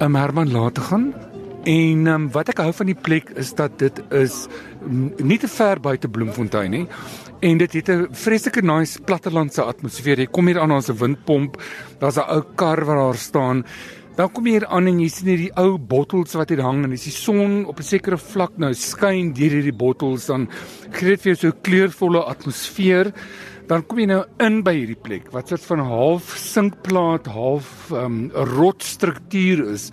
um Herman laat te gaan. En um, wat ek hou van die plek is dat dit is nie te ver buite Bloemfontein nie. En dit het 'n vreeslike nice plattelandse atmosfeer. Jy kom hier aan as 'n windpomp. Daar's 'n ou kar wat daar staan. Dan kom jy hier aan en jy sien hierdie ou bottels wat hier hang en as die son op 'n sekere vlak nou skyn deur hierdie bottels dan gee dit vir jou so 'n kleurvolle atmosfeer. Dan kom jy nou in by hierdie plek wat soort van half sinkplaat, half 'n um, rotstruktuur is.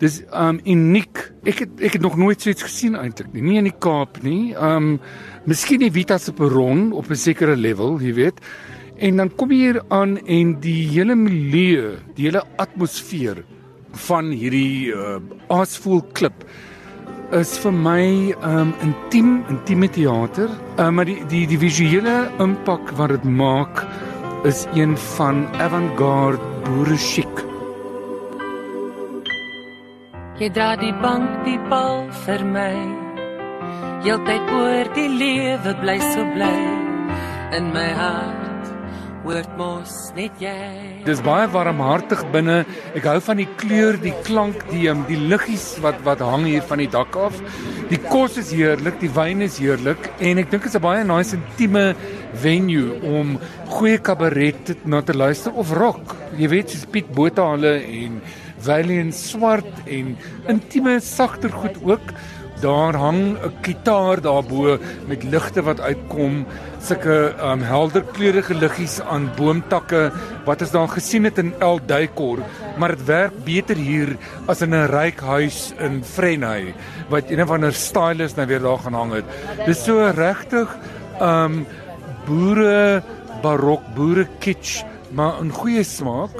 Dis um uniek. Ek het ek het nog nooit iets gesien eintlik nie. Nie in die Kaap nie. Um miskien die Vita se perron op 'n sekere level, jy weet. En dan kom jy hier aan en die hele milieu, die hele atmosfeer van hierdie uh, asvoel klip is vir my um intiem, intieme teater. Uh, maar die die die visuele impak wat dit maak is een van avant-garde boere chic. Jy dra die bank die bal vir my. Heeltyd oor die lewe bly so bly in my hart. Word mos net jy. Dis baie warmhartig binne. Ek hou van die kleur, die klank, die um, die liggies wat wat hang hier van die dak af. Die kos is heerlik, die wyn is heerlik en ek dink dit is 'n baie nice intieme venue om goeie kabaret na te luister of rock. Jy weet, soos Piet Botha hulle en Valiant swart en intieme sagter goed ook. Daar hang 'n kitaar daarbo met ligte wat uitkom, sulke um, helder kleurige liggies aan boomtakke wat ons daar gesien het in El Duikor, maar dit werk beter hier as in 'n ryk huis in Vrenay wat een of ander stylist nou weer daar gaan hang het. Dis so regtig um boere barok, boere kitsch, maar 'n goeie smaak.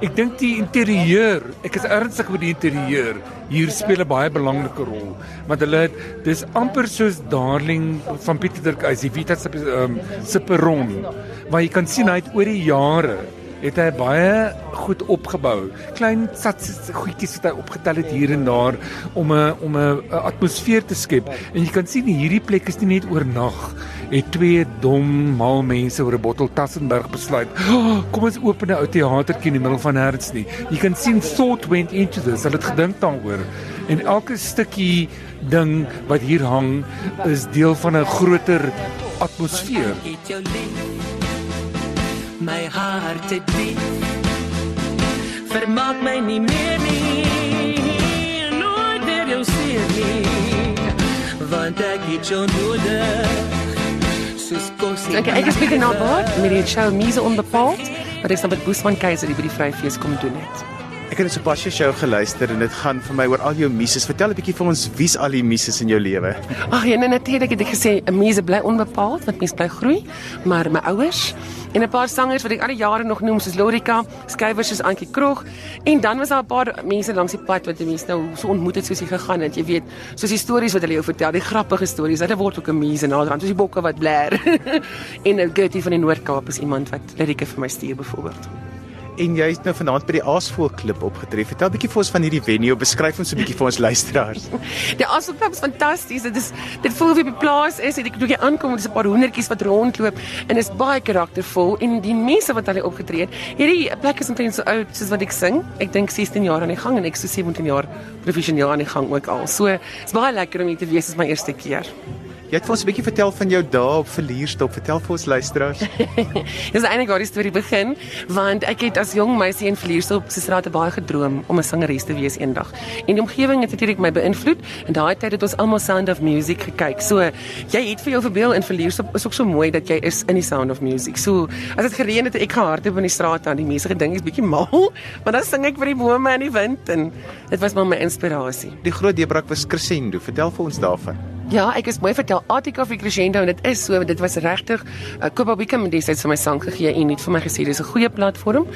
Ek dink die interieur, ek is ernstig met die interieur. Hier speel 'n baie belangrike rol. Want hulle het dis amper soos Darling van Pieter Dirk as die Vita se um, se perron. Maar jy kan sien hy het oor die jare het hy baie goed opgebou. Klein sats goedjies wat hy opgetel het hier en daar om 'n om 'n atmosfeer te skep. En jy kan sien hierdie plek is nie net oornag het twee dom mal mense oor 'n bottel Tassenberg besluit. Oh, kom ons open 'n ou teatertjie in die middel van Hertz nie. Jy kan sien thought went into this. Hulle het gedink daaroor. En elke stukkie ding wat hier hang is deel van 'n groter atmosfeer. My hart het diep. Vermaak my nie meer nie. Nooit weer jou sien nie. Want ek het jou nodig soos kos. Dankie. Ek is bietjie na baat met die show Mise onbepaald wat ek saam met Boesman Keiser by die Vryfees kom doen het. Ek het net pas jou show geluister en dit gaan vir my oor al jou mises. Vertel 'n bietjie vir ons wie's al die mises in jou lewe? Ag ja, nee, natuurlik het ek gesê 'n mise bly onbepaald, want mens bly groei, maar my ouers en 'n paar sangers wat ek al die jare nog noem soos Lorika, skywers soos Antjie Krog en dan was daar 'n paar mense langs die pad wat mense nou so ontmoet het soos jy gegaan het, jy weet, soos die stories wat hulle jou vertel, die grappige stories. Hulle word ook 'n mise naderhand, soos die bokke wat blær. en 'n Gertie van die Noord-Kaap is iemand wat lirieke vir my stuur byvoorbeeld en jy het nou vanaand by die Aasvoël klip opgetref. Vertel 'n bietjie vir ons van hierdie venue, beskryf ons 'n bietjie vir ons luisteraars. die Aasvoël klip is fantasties. Dit is dit voel of jy op plaas is, ek dink jy aankom, dis 'n paar hoendertjies wat rondloop en is baie karaktervol en die mense wat hulle opgetree het. Hierdie plek is omtrent so oud soos wat ek sing. Ek dink 16 jaar aan die gang en ek so 17 jaar professioneel aan die gang ook al. So, dit's baie lekker om hier te wees, dit is my eerste keer. Jy het vir ons 'n bietjie vertel van jou dae op Verlierstop. Vertel vir ons luisteraars. Dis eintlik waar die storie begin, want ek het as jong meisie in Verlierstop se strate baie gedroom om 'n sangeres te wees eendag. En die omgewing het natuurlik my beïnvloed en daai tyd het ons almal Sound of Music gekyk. So, jy het vir jou verbeel in Verlierstop is ook so mooi dat jy is in die Sound of Music. So, as dit gereën het, ek gehardloop in die straat aan, die mense gedink is bietjie mal, maar dan sing ek vir die bome in die wind en dit was maar my inspirasie. Die groot deurbraak was Crescendo. Vertel vir ons daarvan. Ja, ek is mooi vertel Attica vir Crescendo en dit is so, dit was regtig uh, Koba Bika met destyds vir my sang gegee en het vir my gesê dis 'n goeie platform.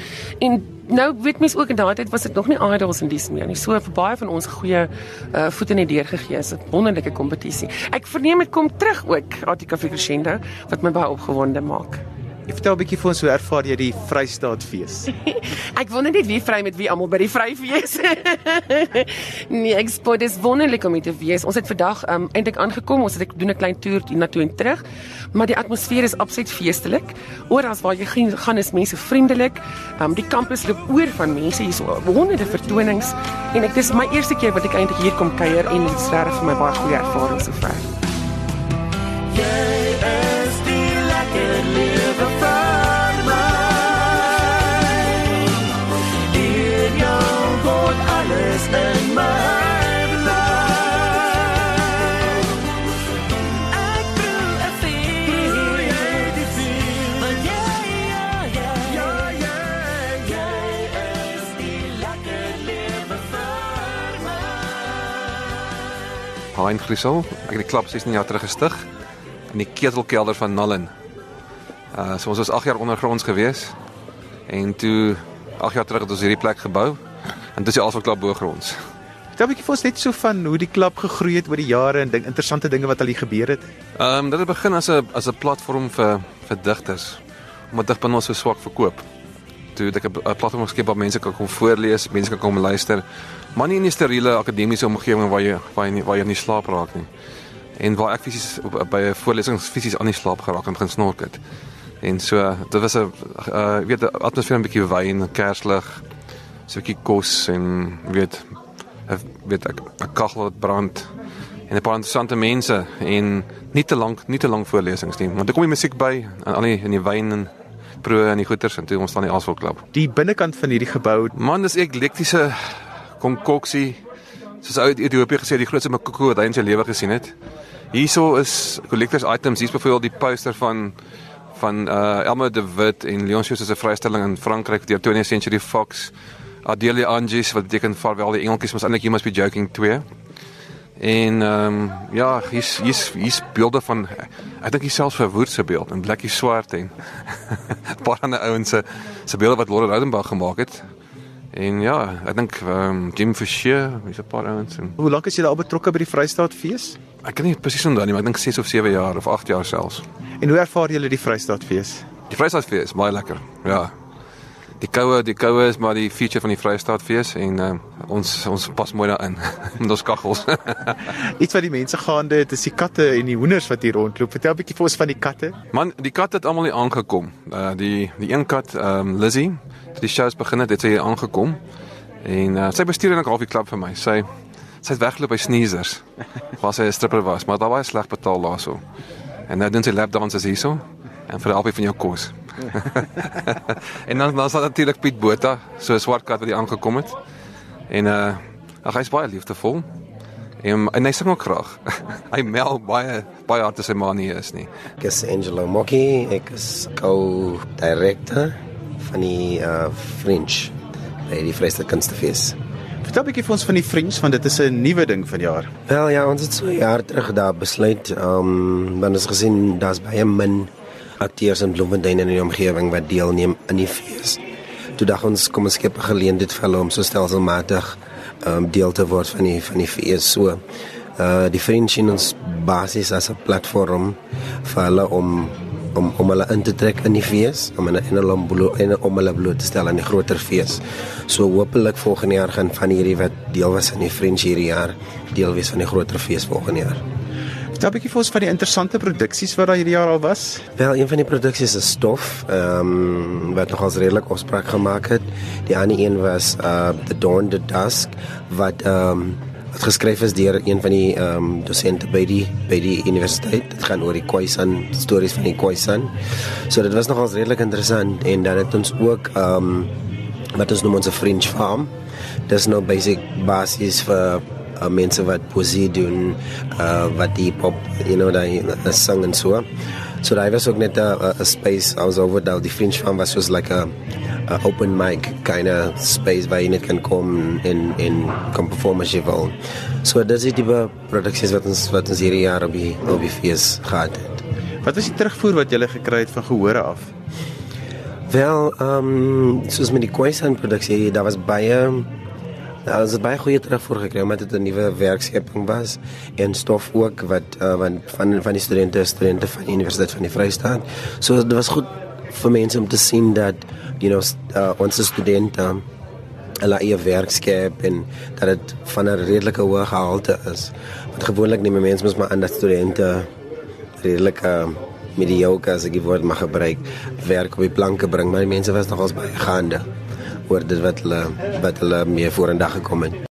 En nou weet mens ook in daardie tyd was dit nog nie idols in dies meer nie. So vir baie van ons goeie uh, voete net deur gegee is 'n wonderlike kompetisie. Ek verneem dit kom terug ook Attica vir Crescendo wat my baie opgewonde maak. Ek vertel 'n bietjie vir ons hoe ervaar jy die Vrystaat fees? Ek wonder net wie vry met wie almal by die vryfees. nee, ek spot dis wonderlik om hier te wees. Ons het vandag um, eintlik aangekom. Ons het ek doen 'n klein toer hiernatoe en terug. Maar die atmosfeer is absoluut feestelik. Oral waar jy gaan, is mense vriendelik. Um, die kampus loop oor van mense. Hier's honderde vertonings en ek dis my eerste keer wat ek eintlik hier kom kuier en dit is regtig vir my baie goeie ervaring sover. Hein Griesel. Ek het die klub 16 jaar terug gestig in die ketelkelder van Nullen. Uh so ons was 8 jaar ondergronds gewees. En toe 8 jaar terug het ons hierdie plek gebou. En dis die Alfa Klub bo-gronds. Vertel 'n bietjie vir ons net so van hoe die klub gegroei het oor die jare en ding interessante dinge wat al hier gebeur het. Ehm um, dit het begin as 'n as 'n platform vir vir digters omdat digpunte so swak verkoop. Toe het ek 'n platform geskep waar mense kan kom voorlees, mense kan kom luister, maar nie in 'n steriele akademiese omgewing waar jy waar jy nie, waar jy nie slaap raak nie. En waar ek fisies by 'n voorlesing fisies aan die slaap geraak en begin snork het. En so dit was 'n uh weet 'n atmosfeer 'n bietjie wyn, kerslig, bietjie kos en weet weet ek 'n kaggel wat brand en 'n paar interessante mense en nie te lank nie te lank voorlesings nie want ek kom die musiek by en al die in die wyn en proe en die goeters en toe ons staan die Asphalt Club. Die binnekant van hierdie gebou, Man, dis eklektiese konkoksie. Soos ou Ethiopië gesê die grootste makoko wat hy in sy lewe gesien het. Hierso is collectors items. Hier's byvoorbeeld die poster van van uh Elmo de Wit en Leon Schuster se vrystelling in Frankryk deur 20th Century Fox. Adelia Angies wat beteken vaarwel die engeltjies mos eintlik you must be joking 2. En ehm um, ja, hier's hier's hier's beelde van ek dink selfs vir Woerd se beeld en Blackie Swart en 'n paar ander ouens se se beelde wat Lord Rodenbach gemaak het. En ja, ek dink ehm um, Jim Fisher, hier's 'n paar ouens en hoe lank is jy daar betrokke by die Vrystaat fees? ek kan nie presies onthou nie, maar ek dink 6 of 7 jaar of 8 jaar selfs. En hoe ervaar julle die Vrystaat fees? Die Vrystaatfees, baie lekker. Ja. Die koue, die koue is maar die feature van die Vrystaatfees en uh, ons ons pas mooi daarin met ons kaggels. Iets wat die mense gaande het, is die katte en die hoenders wat hier rondloop. Vertel 'n bietjie vir ons van die katte. Man, die kat het almal hier aangekom. Uh die die een kat, ehm um, Lizzy, toe die shows begin het, het sy hier aangekom. En uh, sy bestuur eintlik half die klub vir my. Sy sy het weggeloop by sneezers. Waar sy 'n stripper was, maar daar was sleg betaal daarso. En nou doen sy lap dances hierso en vir albei van jou kos. en dan dan is daar natuurlik Piet Botha, so 'n swart kat wat hier aangekom het. En uh ag hy's baie liefdevol. En, en hy sing ook graag. hy mel baie baie hard as sy ma nie is nie. Ek is Angelo Mokki, ek is co-director van die uh Fringe by die Vrystaat Kunstefees. Vertel 'n bietjie vir ons van die Fringe want dit is 'n nuwe ding vanjaar. Wel ja, ons het so 'n jaar terug daar besluit, ehm um, want ons gesien daar's baie min akteurs in Bloemfontein en in die omgewing wat deelneem aan die fees. Toe dink ons kom ons skep 'n geleentheid vir hulle om so stelselmatig ehm um, deel te word van die van die fees so. Uh die Fringe in ons basis as 'n platform vir hulle om om om hulle in te trek in die fees, om hulle en hulle om, blo, en om hulle bloot te stel aan die groter fees. So hopelik volgende jaar gaan van hierdie wat deel was aan die Fringe hierdie jaar deel wees van die groter fees volgende jaar. Vertel 'n bietjie vir ons van die interessante produksies wat daar hierdie jaar al was. Wel, een van die produksies is Stof, ehm um, wat nogals redelik opspraak gemaak het. Die ander een was uh The Dawn to Dusk wat ehm um, wat geskryf is deur een van die ehm um, dosente by die by die universiteit. Dit gaan oor die Khoisan stories van die Khoisan. So dit was nogals redelik interessant en dan het ons ook ehm um, wat ons noem ons 'n French farm. Dis nou basic basis vir uh, mense wat poesie doen, uh, wat die pop, you know, daai uh, sing en so. So daai was ook net 'n space I was over daar die French farm was just like a, a open mic kind of space waar jy net kan kom en en kom perform as jy wil. So dis die tipe produksies wat ons wat ons hierdie jaar op die op die fees gehad het. Wat was die terugvoer wat julle gekry het van gehore af? Wel, ehm um, soos met die Khoisan produksie, daar was baie daar was baie goeie terugvoer gekry omdat dit 'n nuwe werkskeping was en stof ook wat uh, van van van die studente studente van die Universiteit van die Vrystaat. So dit was goed vir mense om te sien dat you know uh, ons studente hulle eie werk skep en dat dit van 'n redelike hoë gehalte is. Want gewoonlik neem mense mos maar aan dat studente redelik uh, mediocre as ek die woord mag gebruik werk op die planke bring, maar die mense was nogals baie gaande oor dit wat hulle wat hulle mee vorendag gekom het.